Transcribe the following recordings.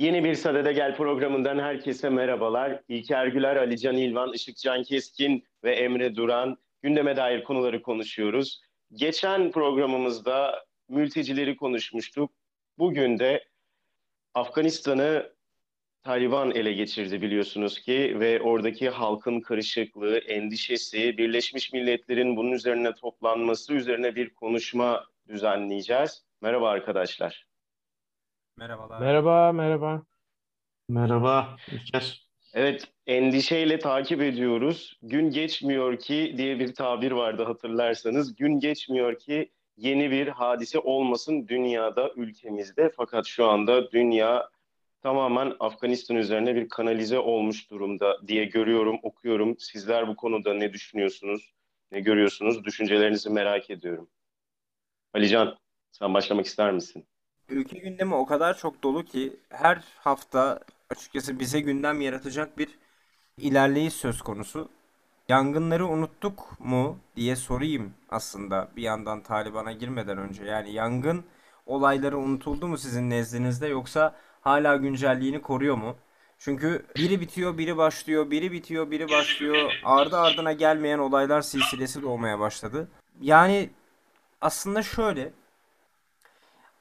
Yeni bir Sadede Gel programından herkese merhabalar. İlker Güler, Alican İlvan, Işıkcan Keskin ve Emre Duran gündeme dair konuları konuşuyoruz. Geçen programımızda mültecileri konuşmuştuk. Bugün de Afganistan'ı Taliban ele geçirdi biliyorsunuz ki ve oradaki halkın karışıklığı, endişesi, Birleşmiş Milletler'in bunun üzerine toplanması üzerine bir konuşma düzenleyeceğiz. Merhaba arkadaşlar. Merhabalar. Merhaba, merhaba. Merhaba İlker. Evet, endişeyle takip ediyoruz. Gün geçmiyor ki diye bir tabir vardı hatırlarsanız. Gün geçmiyor ki yeni bir hadise olmasın dünyada, ülkemizde. Fakat şu anda dünya tamamen Afganistan üzerine bir kanalize olmuş durumda diye görüyorum, okuyorum. Sizler bu konuda ne düşünüyorsunuz, ne görüyorsunuz? Düşüncelerinizi merak ediyorum. Alican, sen başlamak ister misin? Ülke gündemi o kadar çok dolu ki her hafta açıkçası bize gündem yaratacak bir ilerleyiş söz konusu. Yangınları unuttuk mu diye sorayım aslında bir yandan Taliban'a girmeden önce. Yani yangın olayları unutuldu mu sizin nezdinizde yoksa hala güncelliğini koruyor mu? Çünkü biri bitiyor, biri başlıyor, biri bitiyor, biri başlıyor. Ardı ardına gelmeyen olaylar silsilesi doğmaya başladı. Yani aslında şöyle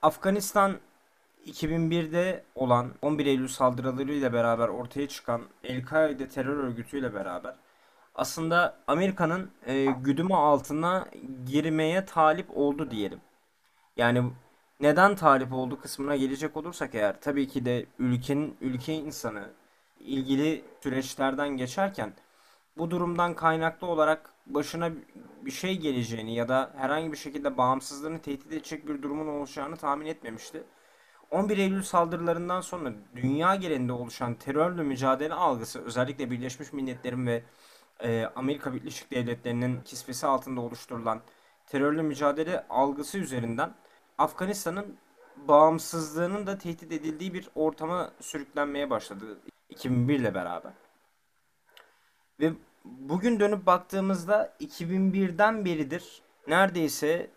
Afganistan 2001'de olan 11 Eylül saldırılarıyla beraber ortaya çıkan El-Kaide terör örgütüyle beraber aslında Amerika'nın e, güdümü altına girmeye talip oldu diyelim. Yani neden talip oldu kısmına gelecek olursak eğer tabii ki de ülkenin ülke insanı ilgili süreçlerden geçerken bu durumdan kaynaklı olarak başına bir şey geleceğini ya da herhangi bir şekilde bağımsızlığını tehdit edecek bir durumun oluşacağını tahmin etmemişti. 11 Eylül saldırılarından sonra dünya genelinde oluşan terörle mücadele algısı özellikle Birleşmiş Milletler'in ve e, Amerika Birleşik Devletleri'nin kisvesi altında oluşturulan terörle mücadele algısı üzerinden Afganistan'ın bağımsızlığının da tehdit edildiği bir ortama sürüklenmeye başladı 2001 ile beraber. Ve bugün dönüp baktığımızda 2001'den beridir neredeyse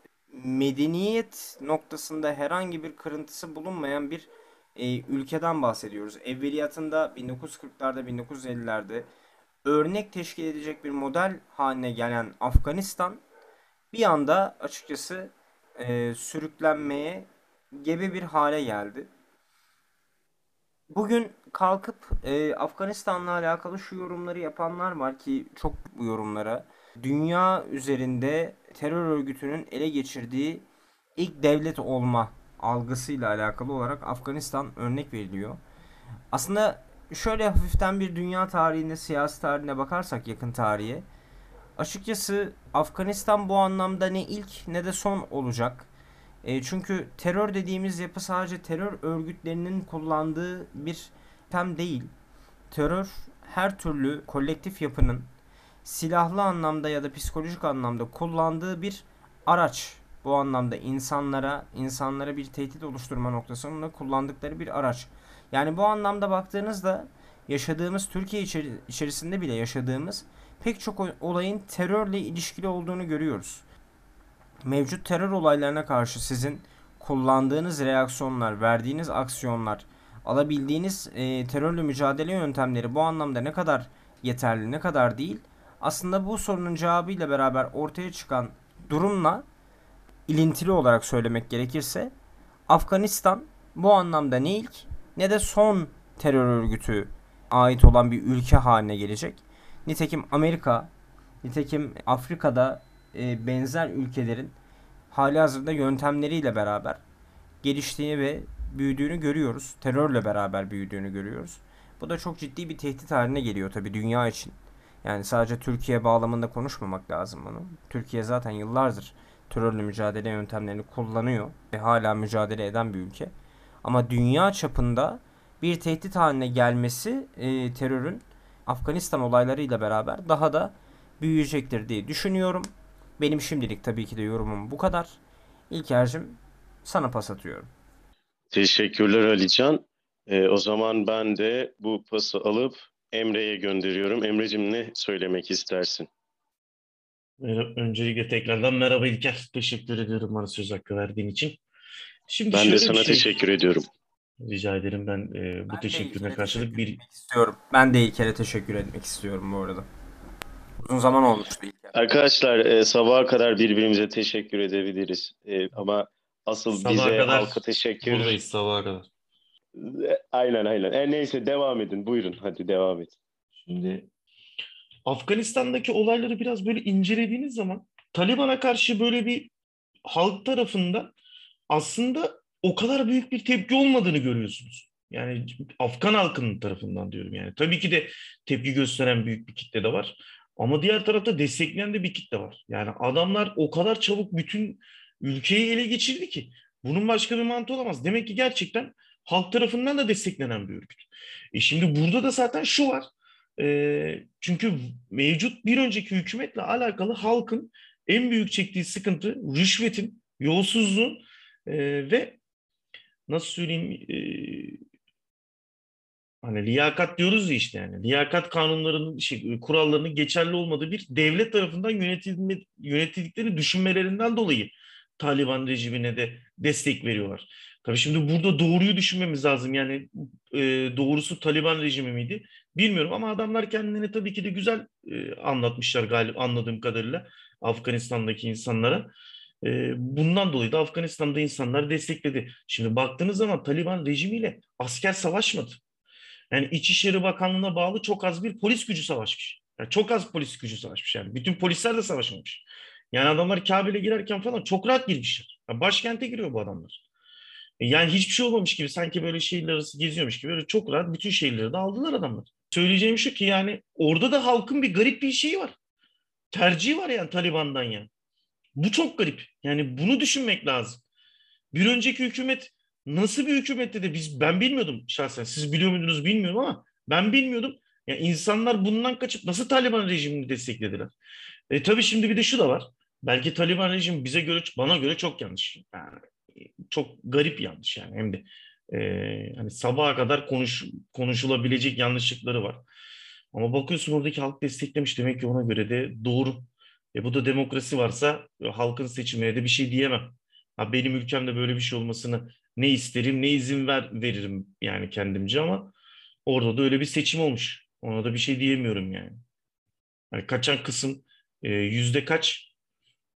medeniyet noktasında herhangi bir kırıntısı bulunmayan bir e, ülkeden bahsediyoruz. Evveliyatında 1940'larda 1950'lerde örnek teşkil edecek bir model haline gelen Afganistan bir anda açıkçası e, sürüklenmeye gebe bir hale geldi. Bugün kalkıp e, Afganistan'la alakalı şu yorumları yapanlar var ki çok bu yorumlara dünya üzerinde terör örgütünün ele geçirdiği ilk devlet olma algısıyla alakalı olarak Afganistan örnek veriliyor. Aslında şöyle hafiften bir dünya tarihine, siyasi tarihine bakarsak yakın tarihe açıkçası Afganistan bu anlamda ne ilk ne de son olacak. E, çünkü terör dediğimiz yapı sadece terör örgütlerinin kullandığı bir tem değil. Terör her türlü kolektif yapının silahlı anlamda ya da psikolojik anlamda kullandığı bir araç. Bu anlamda insanlara, insanlara bir tehdit oluşturma noktasında kullandıkları bir araç. Yani bu anlamda baktığınızda yaşadığımız Türkiye içerisinde bile yaşadığımız pek çok olayın terörle ilişkili olduğunu görüyoruz mevcut terör olaylarına karşı sizin kullandığınız reaksiyonlar, verdiğiniz aksiyonlar, alabildiğiniz e, terörle mücadele yöntemleri bu anlamda ne kadar yeterli, ne kadar değil. Aslında bu sorunun cevabıyla beraber ortaya çıkan durumla ilintili olarak söylemek gerekirse Afganistan bu anlamda ne ilk ne de son terör örgütü ait olan bir ülke haline gelecek. Nitekim Amerika, nitekim Afrika'da e, benzer ülkelerin hali hazırda yöntemleriyle beraber geliştiğini ve büyüdüğünü görüyoruz. Terörle beraber büyüdüğünü görüyoruz. Bu da çok ciddi bir tehdit haline geliyor tabi dünya için. Yani sadece Türkiye bağlamında konuşmamak lazım bunu. Türkiye zaten yıllardır terörle mücadele yöntemlerini kullanıyor ve hala mücadele eden bir ülke. Ama dünya çapında bir tehdit haline gelmesi e, terörün Afganistan olaylarıyla beraber daha da büyüyecektir diye düşünüyorum. Benim şimdilik tabii ki de yorumum bu kadar. İlker'cim sana pas atıyorum. Teşekkürler Alican. Ee, o zaman ben de bu pası alıp Emre'ye gönderiyorum. Emre'cim ne söylemek istersin? Öncelikle tekrardan merhaba İlker. Teşekkür ediyorum bana söz hakkı verdiğin için. Şimdi ben de sana şey... teşekkür ediyorum. Rica ederim ben e, bu Ben teşekkürüne karşılık bir istiyorum. Ben de İlker'e teşekkür etmek istiyorum bu arada. Uzun zaman olmuştu. Arkadaşlar e, sabaha kadar birbirimize teşekkür edebiliriz. E, ama asıl Sabaha bize kadar halka teşekkür. buradayız sabaha kadar. Aynen aynen. E, neyse devam edin. Buyurun hadi devam et. Şimdi Afganistan'daki olayları biraz böyle incelediğiniz zaman Taliban'a karşı böyle bir halk tarafında aslında o kadar büyük bir tepki olmadığını görüyorsunuz. Yani Afgan halkının tarafından diyorum yani. Tabii ki de tepki gösteren büyük bir kitle de var. Ama diğer tarafta destekleyen de bir kitle var. Yani adamlar o kadar çabuk bütün ülkeyi ele geçirdi ki bunun başka bir mantığı olamaz. Demek ki gerçekten halk tarafından da desteklenen bir örgüt. E şimdi burada da zaten şu var. E, çünkü mevcut bir önceki hükümetle alakalı halkın en büyük çektiği sıkıntı rüşvetin, yolsuzluğun e, ve nasıl söyleyeyim e, hani liyakat diyoruz ya işte yani liyakat kanunlarının şey, kurallarının geçerli olmadığı bir devlet tarafından yönetilme, yönetildiklerini düşünmelerinden dolayı Taliban rejimine de destek veriyorlar. Tabii şimdi burada doğruyu düşünmemiz lazım. Yani e, doğrusu Taliban rejimi miydi? Bilmiyorum ama adamlar kendilerini tabii ki de güzel e, anlatmışlar galiba anladığım kadarıyla Afganistan'daki insanlara. E, bundan dolayı da Afganistan'da insanlar destekledi. Şimdi baktığınız zaman Taliban rejimiyle asker savaşmadı. Yani İçişleri Bakanlığı'na bağlı çok az bir polis gücü savaşmış. Yani çok az polis gücü savaşmış yani. Bütün polisler de savaşmamış. Yani adamlar Kabil'e girerken falan çok rahat girmişler. Yani başkente giriyor bu adamlar. Yani hiçbir şey olmamış gibi sanki böyle şehirler arası geziyormuş gibi böyle çok rahat bütün şehirleri de aldılar adamlar. Söyleyeceğim şu ki yani orada da halkın bir garip bir şeyi var. Tercihi var yani Taliban'dan yani. Bu çok garip. Yani bunu düşünmek lazım. Bir önceki hükümet nasıl bir hükümette de biz ben bilmiyordum şahsen. Siz biliyor muydunuz bilmiyorum ama ben bilmiyordum. Yani insanlar bundan kaçıp nasıl Taliban rejimini desteklediler? E tabii şimdi bir de şu da var. Belki Taliban rejimi bize göre bana göre çok yanlış. Yani çok garip yanlış yani hem de e, hani sabaha kadar konuş, konuşulabilecek yanlışlıkları var. Ama bakıyorsun oradaki halk desteklemiş demek ki ona göre de doğru. E bu da demokrasi varsa e, halkın seçimine de bir şey diyemem. Ha, benim ülkemde böyle bir şey olmasını ne isterim ne izin ver veririm yani kendimce ama orada da öyle bir seçim olmuş. Ona da bir şey diyemiyorum yani. yani kaçan kısım e, yüzde kaç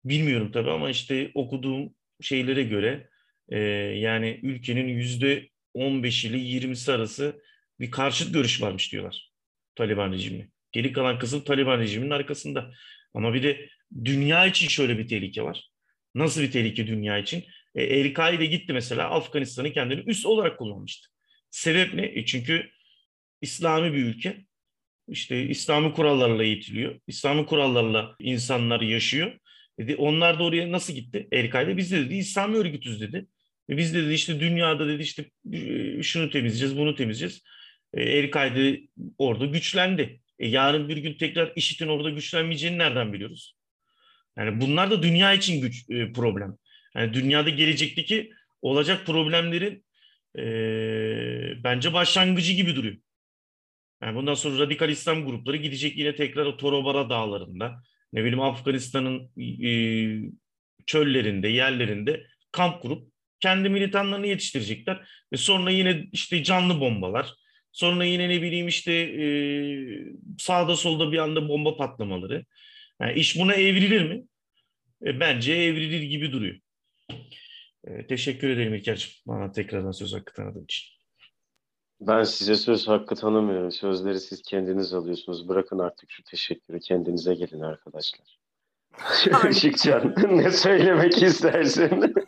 bilmiyorum tabii ama işte okuduğum şeylere göre e, yani ülkenin yüzde 15 ile 20'si arası bir karşıt görüş varmış diyorlar Taliban rejimine. Geri kalan kısım Taliban rejiminin arkasında. Ama bir de dünya için şöyle bir tehlike var. Nasıl bir tehlike dünya için? E, El-Kaide gitti mesela Afganistan'ı kendini üst olarak kullanmıştı. Sebep ne? E çünkü İslami bir ülke. İşte İslami kurallarla eğitiliyor. İslami kurallarla insanlar yaşıyor. Dedi, onlar da oraya nasıl gitti? El-Kaide biz de dedi İslami örgütüz dedi. E biz de dedi işte dünyada dedi işte e, şunu temizleyeceğiz, bunu temizleyeceğiz. E, El-Kaide orada güçlendi. E, yarın bir gün tekrar IŞİD'in orada güçlenmeyeceğini nereden biliyoruz? Yani bunlar da dünya için güç e, problem. Yani dünyada gelecekteki olacak problemlerin e, bence başlangıcı gibi duruyor. Yani bundan sonra radikal İslam grupları gidecek yine tekrar o Torobara dağlarında, ne bileyim Afganistan'ın e, çöllerinde, yerlerinde kamp kurup kendi militanlarını yetiştirecekler. Ve sonra yine işte canlı bombalar, sonra yine ne bileyim işte e, sağda solda bir anda bomba patlamaları. Yani iş buna evrilir mi? E, bence evrilir gibi duruyor. E, teşekkür ederim İlker'cim bana tekrardan söz hakkı tanıdığın için. Ben size söz hakkı tanımıyorum. Sözleri siz kendiniz alıyorsunuz. Bırakın artık şu teşekkürü kendinize gelin arkadaşlar. Işıkcan ne söylemek istersin?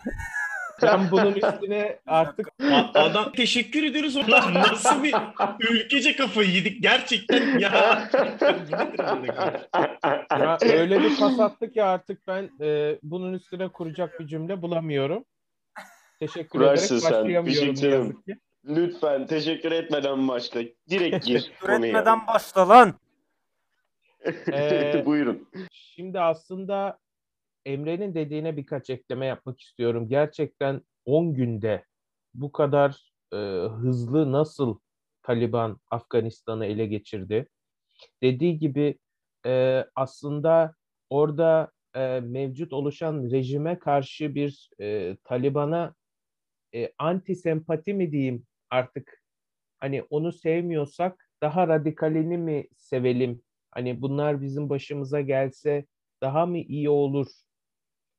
Ben bunun üstüne artık adam teşekkür ediyoruz ona nasıl bir ülkece kafayı yedik gerçekten ya. ya öyle bir pas attı ki artık ben e, bunun üstüne kuracak bir cümle bulamıyorum. Teşekkür Kurarsın ederek sen. başlayamıyorum. Lütfen teşekkür etmeden başla. Direkt gir konuya. Üretmeden başla lan. Ee, Buyurun. Şimdi aslında Emre'nin dediğine birkaç ekleme yapmak istiyorum. Gerçekten 10 günde bu kadar e, hızlı nasıl Taliban Afganistan'ı ele geçirdi? Dediği gibi e, aslında orada e, mevcut oluşan rejime karşı bir e, Taliban'a e, anti sempati mi diyeyim artık hani onu sevmiyorsak daha radikalini mi sevelim? Hani bunlar bizim başımıza gelse daha mı iyi olur?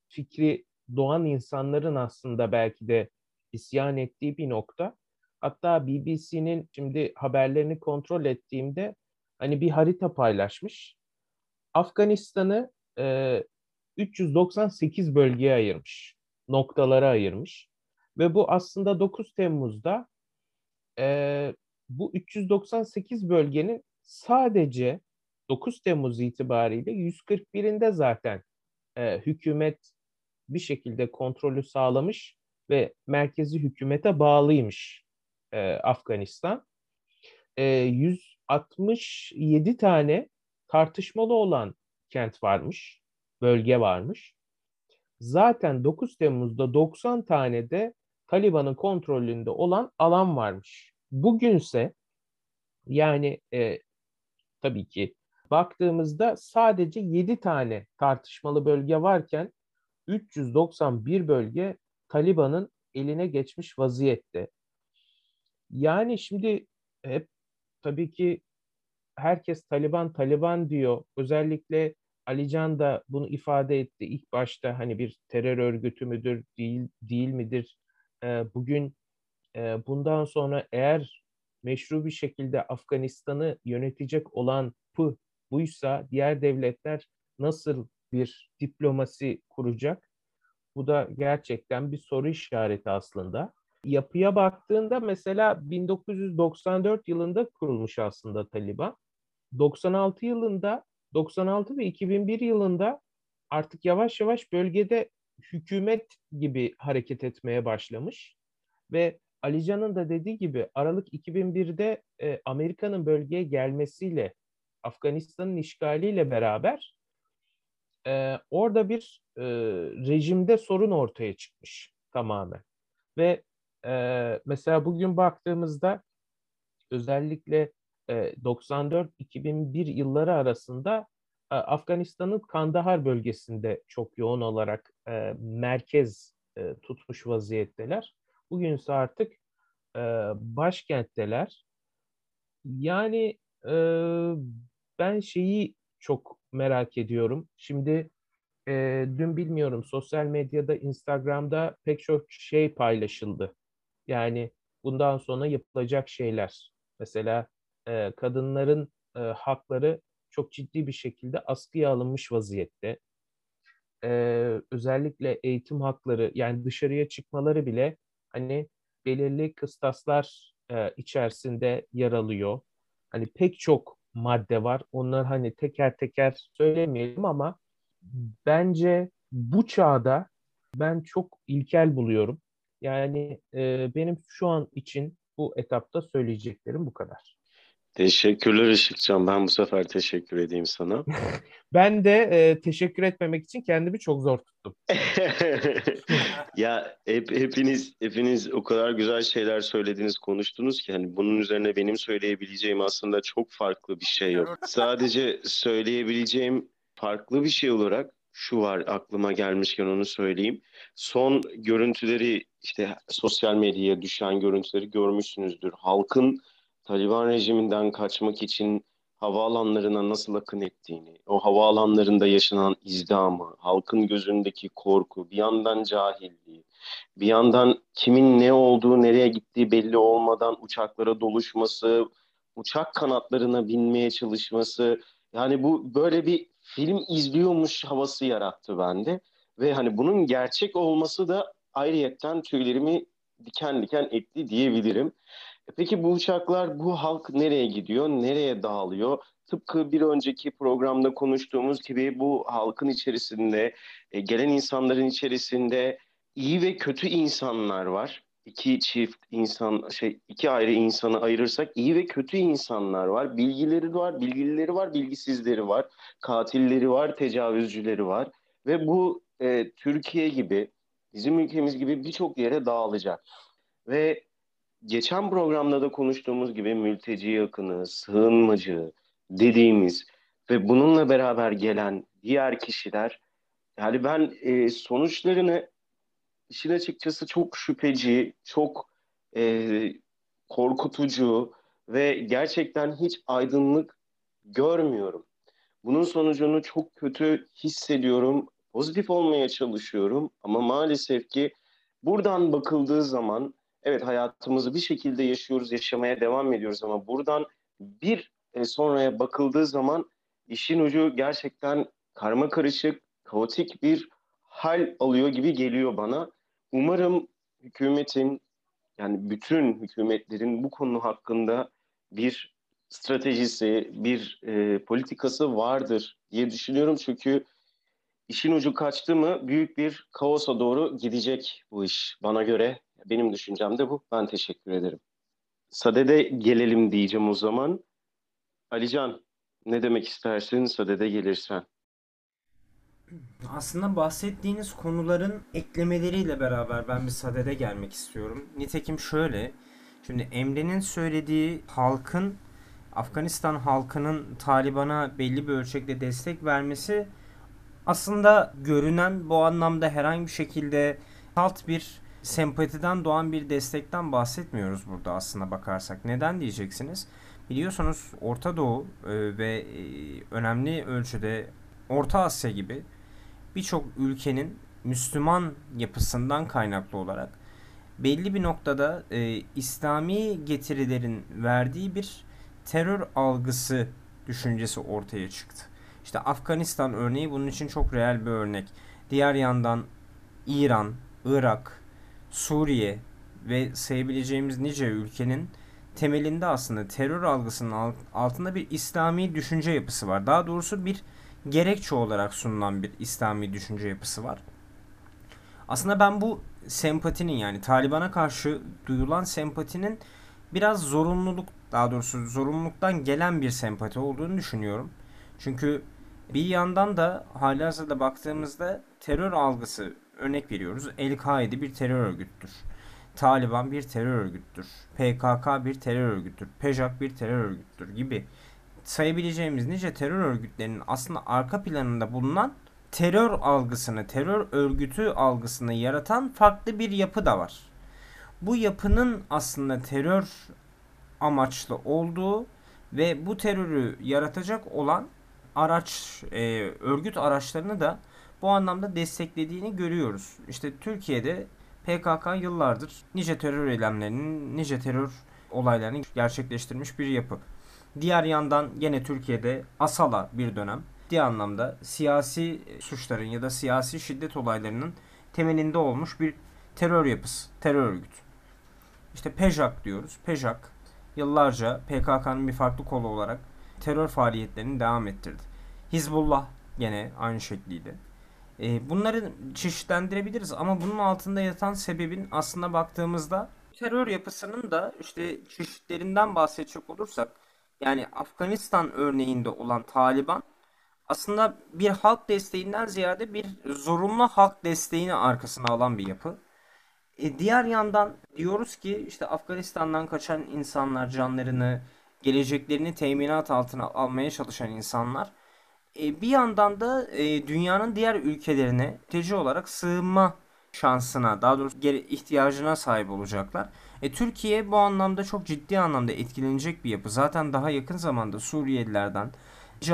Fikri doğan insanların aslında belki de isyan ettiği bir nokta. Hatta BBC'nin şimdi haberlerini kontrol ettiğimde hani bir harita paylaşmış. Afganistan'ı e, 398 bölgeye ayırmış. Noktalara ayırmış. Ve bu aslında 9 Temmuz'da e, bu 398 bölgenin sadece 9 Temmuz itibariyle 141'inde zaten e, hükümet bir şekilde kontrolü sağlamış ve merkezi hükümete bağlıymış e, Afganistan. E, 167 tane tartışmalı olan kent varmış, bölge varmış. Zaten 9 Temmuz'da 90 tane de Taliban'ın kontrolünde olan alan varmış. Bugünse yani e, tabii ki baktığımızda sadece 7 tane tartışmalı bölge varken 391 bölge Taliban'ın eline geçmiş vaziyette. Yani şimdi hep tabii ki herkes Taliban Taliban diyor. Özellikle Alican da bunu ifade etti ilk başta hani bir terör örgütü müdür değil değil midir? E, bugün e, bundan sonra eğer meşru bir şekilde Afganistan'ı yönetecek olan pı buysa diğer devletler nasıl bir diplomasi kuracak? Bu da gerçekten bir soru işareti aslında. Yapıya baktığında mesela 1994 yılında kurulmuş aslında Taliban. 96 yılında 96 ve 2001 yılında artık yavaş yavaş bölgede hükümet gibi hareket etmeye başlamış ve Alican'ın da dediği gibi Aralık 2001'de e, Amerika'nın bölgeye gelmesiyle Afganistan'ın işgaliyle beraber e, orada bir e, rejimde sorun ortaya çıkmış tamamen. Ve e, mesela bugün baktığımızda özellikle e, 94-2001 yılları arasında e, Afganistan'ın Kandahar bölgesinde çok yoğun olarak e, merkez e, tutmuş vaziyetteler. Bugünse artık e, başkentteler. Yani e, ben şeyi çok merak ediyorum. Şimdi e, dün bilmiyorum sosyal medyada, Instagram'da pek çok şey paylaşıldı. Yani bundan sonra yapılacak şeyler. Mesela e, kadınların e, hakları çok ciddi bir şekilde askıya alınmış vaziyette. E, özellikle eğitim hakları yani dışarıya çıkmaları bile hani belirli kıstaslar e, içerisinde yer alıyor. Hani pek çok madde var. Onlar hani teker teker söylemeyelim ama bence bu çağda ben çok ilkel buluyorum. Yani e, benim şu an için bu etapta söyleyeceklerim bu kadar. Teşekkürler Işıkcan. Ben bu sefer teşekkür edeyim sana. ben de e, teşekkür etmemek için kendimi çok zor tuttum. ya hep, hepiniz hepiniz o kadar güzel şeyler söylediniz, konuştunuz ki hani bunun üzerine benim söyleyebileceğim aslında çok farklı bir şey yok. Sadece söyleyebileceğim farklı bir şey olarak şu var aklıma gelmişken onu söyleyeyim. Son görüntüleri işte sosyal medyaya düşen görüntüleri görmüşsünüzdür. Halkın Taliban rejiminden kaçmak için havaalanlarına nasıl akın ettiğini, o havaalanlarında yaşanan izdamı, halkın gözündeki korku, bir yandan cahilliği, bir yandan kimin ne olduğu, nereye gittiği belli olmadan uçaklara doluşması, uçak kanatlarına binmeye çalışması, yani bu böyle bir film izliyormuş havası yarattı bende. Ve hani bunun gerçek olması da ayrıyetten tüylerimi diken diken etti diyebilirim. Peki bu uçaklar, bu halk nereye gidiyor, nereye dağılıyor? Tıpkı bir önceki programda konuştuğumuz gibi bu halkın içerisinde, e, gelen insanların içerisinde iyi ve kötü insanlar var. İki çift insan, şey iki ayrı insanı ayırırsak iyi ve kötü insanlar var. Bilgileri var, bilgilileri var, bilgisizleri var. Katilleri var, tecavüzcüleri var. Ve bu e, Türkiye gibi, bizim ülkemiz gibi birçok yere dağılacak. Ve geçen programda da konuştuğumuz gibi mülteci yakını, sığınmacı dediğimiz ve bununla beraber gelen diğer kişiler yani ben e, sonuçlarını işin açıkçası çok şüpheci, çok e, korkutucu ve gerçekten hiç aydınlık görmüyorum. Bunun sonucunu çok kötü hissediyorum. Pozitif olmaya çalışıyorum ama maalesef ki buradan bakıldığı zaman evet hayatımızı bir şekilde yaşıyoruz, yaşamaya devam ediyoruz ama buradan bir e, sonraya bakıldığı zaman işin ucu gerçekten karma karışık, kaotik bir hal alıyor gibi geliyor bana. Umarım hükümetin yani bütün hükümetlerin bu konu hakkında bir stratejisi, bir e, politikası vardır diye düşünüyorum. Çünkü işin ucu kaçtı mı büyük bir kaosa doğru gidecek bu iş bana göre. Benim düşüncem de bu. Ben teşekkür ederim. Sade'de gelelim diyeceğim o zaman. Alican ne demek istersin Sade'de gelirsen? Aslında bahsettiğiniz konuların eklemeleriyle beraber ben bir sadede gelmek istiyorum. Nitekim şöyle, şimdi Emre'nin söylediği halkın, Afganistan halkının Taliban'a belli bir ölçekte destek vermesi aslında görünen bu anlamda herhangi bir şekilde salt bir sempatiden doğan bir destekten bahsetmiyoruz burada aslında bakarsak. Neden diyeceksiniz? Biliyorsunuz Orta Doğu e, ve e, önemli ölçüde Orta Asya gibi birçok ülkenin Müslüman yapısından kaynaklı olarak belli bir noktada e, İslami getirilerin verdiği bir terör algısı düşüncesi ortaya çıktı. İşte Afganistan örneği bunun için çok real bir örnek. Diğer yandan İran, Irak, Suriye ve sayabileceğimiz nice ülkenin temelinde aslında terör algısının altında bir İslami düşünce yapısı var. Daha doğrusu bir gerekçe olarak sunulan bir İslami düşünce yapısı var. Aslında ben bu sempatinin yani Taliban'a karşı duyulan sempatinin biraz zorunluluk daha doğrusu zorunluluktan gelen bir sempati olduğunu düşünüyorum. Çünkü bir yandan da halihazırda baktığımızda terör algısı örnek veriyoruz. El-Kaide bir terör örgüttür. Taliban bir terör örgüttür. PKK bir terör örgüttür. PEJAK bir terör örgüttür gibi sayabileceğimiz nice terör örgütlerinin aslında arka planında bulunan terör algısını, terör örgütü algısını yaratan farklı bir yapı da var. Bu yapının aslında terör amaçlı olduğu ve bu terörü yaratacak olan araç, e, örgüt araçlarını da bu anlamda desteklediğini görüyoruz. İşte Türkiye'de PKK yıllardır nice terör eylemlerinin, nice terör olaylarını gerçekleştirmiş bir yapı. Diğer yandan yine Türkiye'de Asala bir dönem ciddi anlamda siyasi suçların ya da siyasi şiddet olaylarının temelinde olmuş bir terör yapısı, terör örgütü. İşte PEJAK diyoruz. PEJAK yıllarca PKK'nın bir farklı kolu olarak terör faaliyetlerini devam ettirdi. Hizbullah gene aynı şekliyle. E, bunları çeşitlendirebiliriz ama bunun altında yatan sebebin aslında baktığımızda terör yapısının da işte çeşitlerinden bahsedecek olursak yani Afganistan örneğinde olan Taliban aslında bir halk desteğinden ziyade bir zorunlu halk desteğini arkasına alan bir yapı. E, diğer yandan diyoruz ki işte Afganistan'dan kaçan insanlar canlarını, geleceklerini teminat altına almaya çalışan insanlar e, bir yandan da e, dünyanın diğer ülkelerine mülteci olarak sığınma şansına daha doğrusu ihtiyacına sahip olacaklar. E, Türkiye bu anlamda çok ciddi anlamda etkilenecek bir yapı. Zaten daha yakın zamanda Suriyelilerden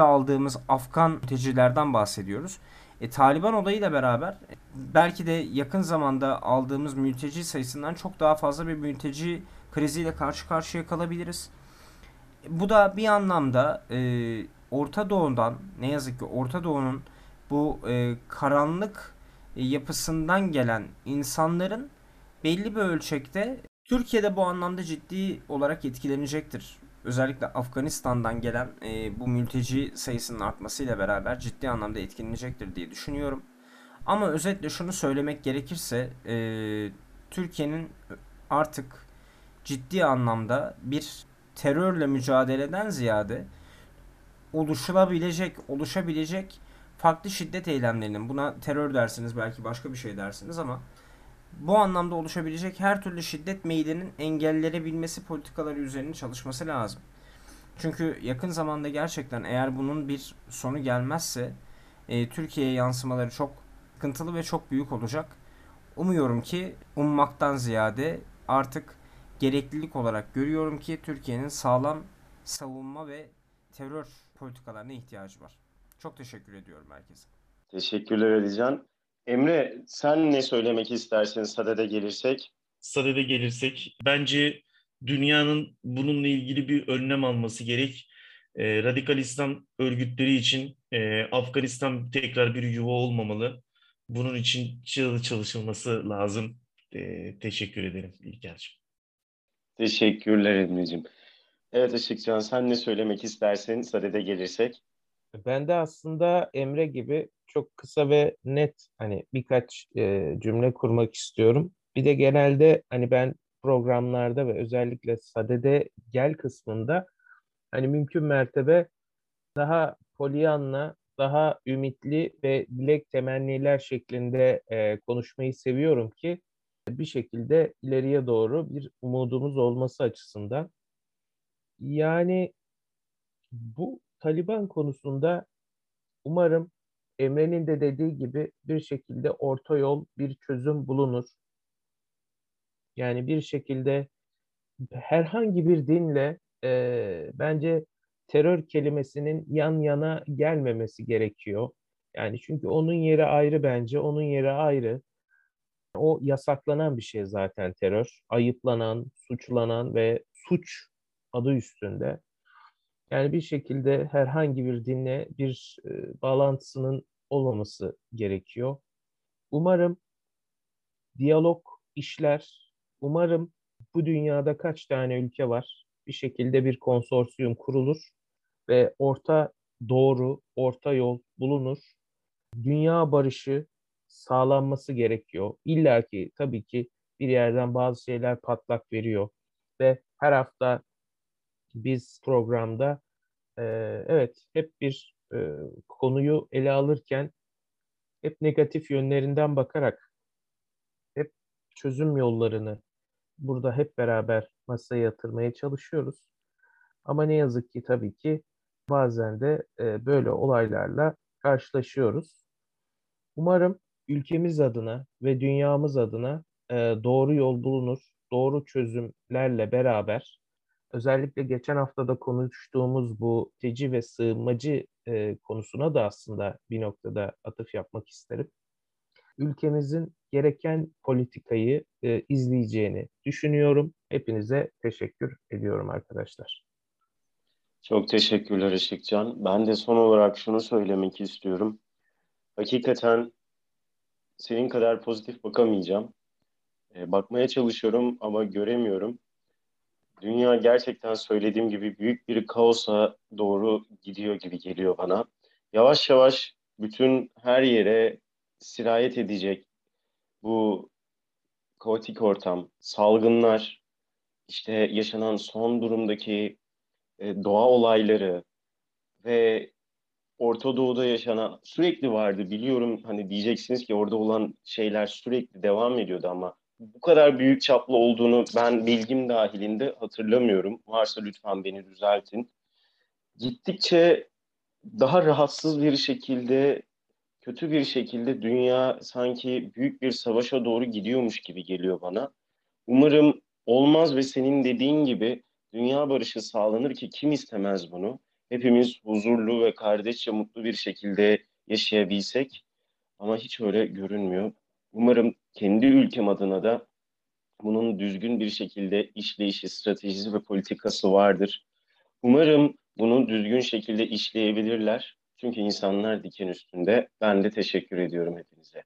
aldığımız Afgan mültecilerden bahsediyoruz. E, Taliban olayıyla beraber belki de yakın zamanda aldığımız mülteci sayısından çok daha fazla bir mülteci kriziyle karşı karşıya kalabiliriz. E, bu da bir anlamda e, Orta Doğu'dan ne yazık ki Orta Doğu'nun bu e, karanlık e, yapısından gelen insanların belli bir ölçekte Türkiye'de bu anlamda ciddi olarak etkilenecektir. Özellikle Afganistan'dan gelen e, bu mülteci sayısının artmasıyla beraber ciddi anlamda etkilenecektir diye düşünüyorum. Ama özetle şunu söylemek gerekirse e, Türkiye'nin artık ciddi anlamda bir terörle mücadeleden ziyade oluşulabilecek, oluşabilecek farklı şiddet eylemlerinin buna terör dersiniz belki başka bir şey dersiniz ama bu anlamda oluşabilecek her türlü şiddet meydinin engellenebilmesi politikaları üzerine çalışması lazım. Çünkü yakın zamanda gerçekten eğer bunun bir sonu gelmezse e, Türkiye'ye yansımaları çok sıkıntılı ve çok büyük olacak. Umuyorum ki ummaktan ziyade artık gereklilik olarak görüyorum ki Türkiye'nin sağlam savunma ve terör politikalarına ihtiyacı var. Çok teşekkür ediyorum herkese. Teşekkürler Alican. Emre sen ne söylemek istersin Sadede gelirsek? Sadede gelirsek bence dünyanın bununla ilgili bir önlem alması gerek. E, radikal İslam örgütleri için e, Afganistan tekrar bir yuva olmamalı. Bunun için çalışılması lazım. E, teşekkür ederim İlker'cim. Teşekkürler Emre'cim. Evet Işıkcan sen ne söylemek istersin Sadede gelirsek? Ben de aslında Emre gibi çok kısa ve net hani birkaç e, cümle kurmak istiyorum. Bir de genelde hani ben programlarda ve özellikle Sadede gel kısmında hani mümkün mertebe daha polyanla, daha ümitli ve dilek temenniler şeklinde e, konuşmayı seviyorum ki bir şekilde ileriye doğru bir umudumuz olması açısından. Yani bu Taliban konusunda umarım Emre'nin de dediği gibi bir şekilde orta yol, bir çözüm bulunur. Yani bir şekilde herhangi bir dinle e, bence terör kelimesinin yan yana gelmemesi gerekiyor. Yani çünkü onun yeri ayrı bence, onun yeri ayrı. O yasaklanan bir şey zaten terör. Ayıplanan, suçlanan ve suç adı üstünde. Yani bir şekilde herhangi bir dinle bir e, bağlantısının olmaması gerekiyor. Umarım diyalog işler. Umarım bu dünyada kaç tane ülke var? Bir şekilde bir konsorsiyum kurulur ve orta doğru, orta yol bulunur. Dünya barışı sağlanması gerekiyor. İlla ki tabii ki bir yerden bazı şeyler patlak veriyor ve her hafta biz programda e, evet hep bir e, konuyu ele alırken hep negatif yönlerinden bakarak hep çözüm yollarını burada hep beraber masaya yatırmaya çalışıyoruz. Ama ne yazık ki tabii ki bazen de e, böyle olaylarla karşılaşıyoruz. Umarım ülkemiz adına ve dünyamız adına e, doğru yol bulunur, doğru çözümlerle beraber özellikle geçen haftada konuştuğumuz bu teci ve sığınmacı e, konusuna da aslında bir noktada atıf yapmak isterim. Ülkemizin gereken politikayı e, izleyeceğini düşünüyorum. Hepinize teşekkür ediyorum arkadaşlar. Çok teşekkürler Işıkcan. Ben de son olarak şunu söylemek istiyorum. Hakikaten senin kadar pozitif bakamayacağım. E, bakmaya çalışıyorum ama göremiyorum. Dünya gerçekten söylediğim gibi büyük bir kaosa doğru gidiyor gibi geliyor bana. Yavaş yavaş bütün her yere sirayet edecek bu kaotik ortam, salgınlar, işte yaşanan son durumdaki e, doğa olayları ve Orta Doğu'da yaşanan sürekli vardı biliyorum hani diyeceksiniz ki orada olan şeyler sürekli devam ediyordu ama bu kadar büyük çaplı olduğunu ben bilgim dahilinde hatırlamıyorum. Varsa lütfen beni düzeltin. Gittikçe daha rahatsız bir şekilde, kötü bir şekilde dünya sanki büyük bir savaşa doğru gidiyormuş gibi geliyor bana. Umarım olmaz ve senin dediğin gibi dünya barışı sağlanır ki kim istemez bunu? Hepimiz huzurlu ve kardeşçe mutlu bir şekilde yaşayabilsek ama hiç öyle görünmüyor. Umarım kendi ülkem adına da bunun düzgün bir şekilde işleyişi, stratejisi ve politikası vardır. Umarım bunu düzgün şekilde işleyebilirler. Çünkü insanlar diken üstünde. Ben de teşekkür ediyorum hepinize.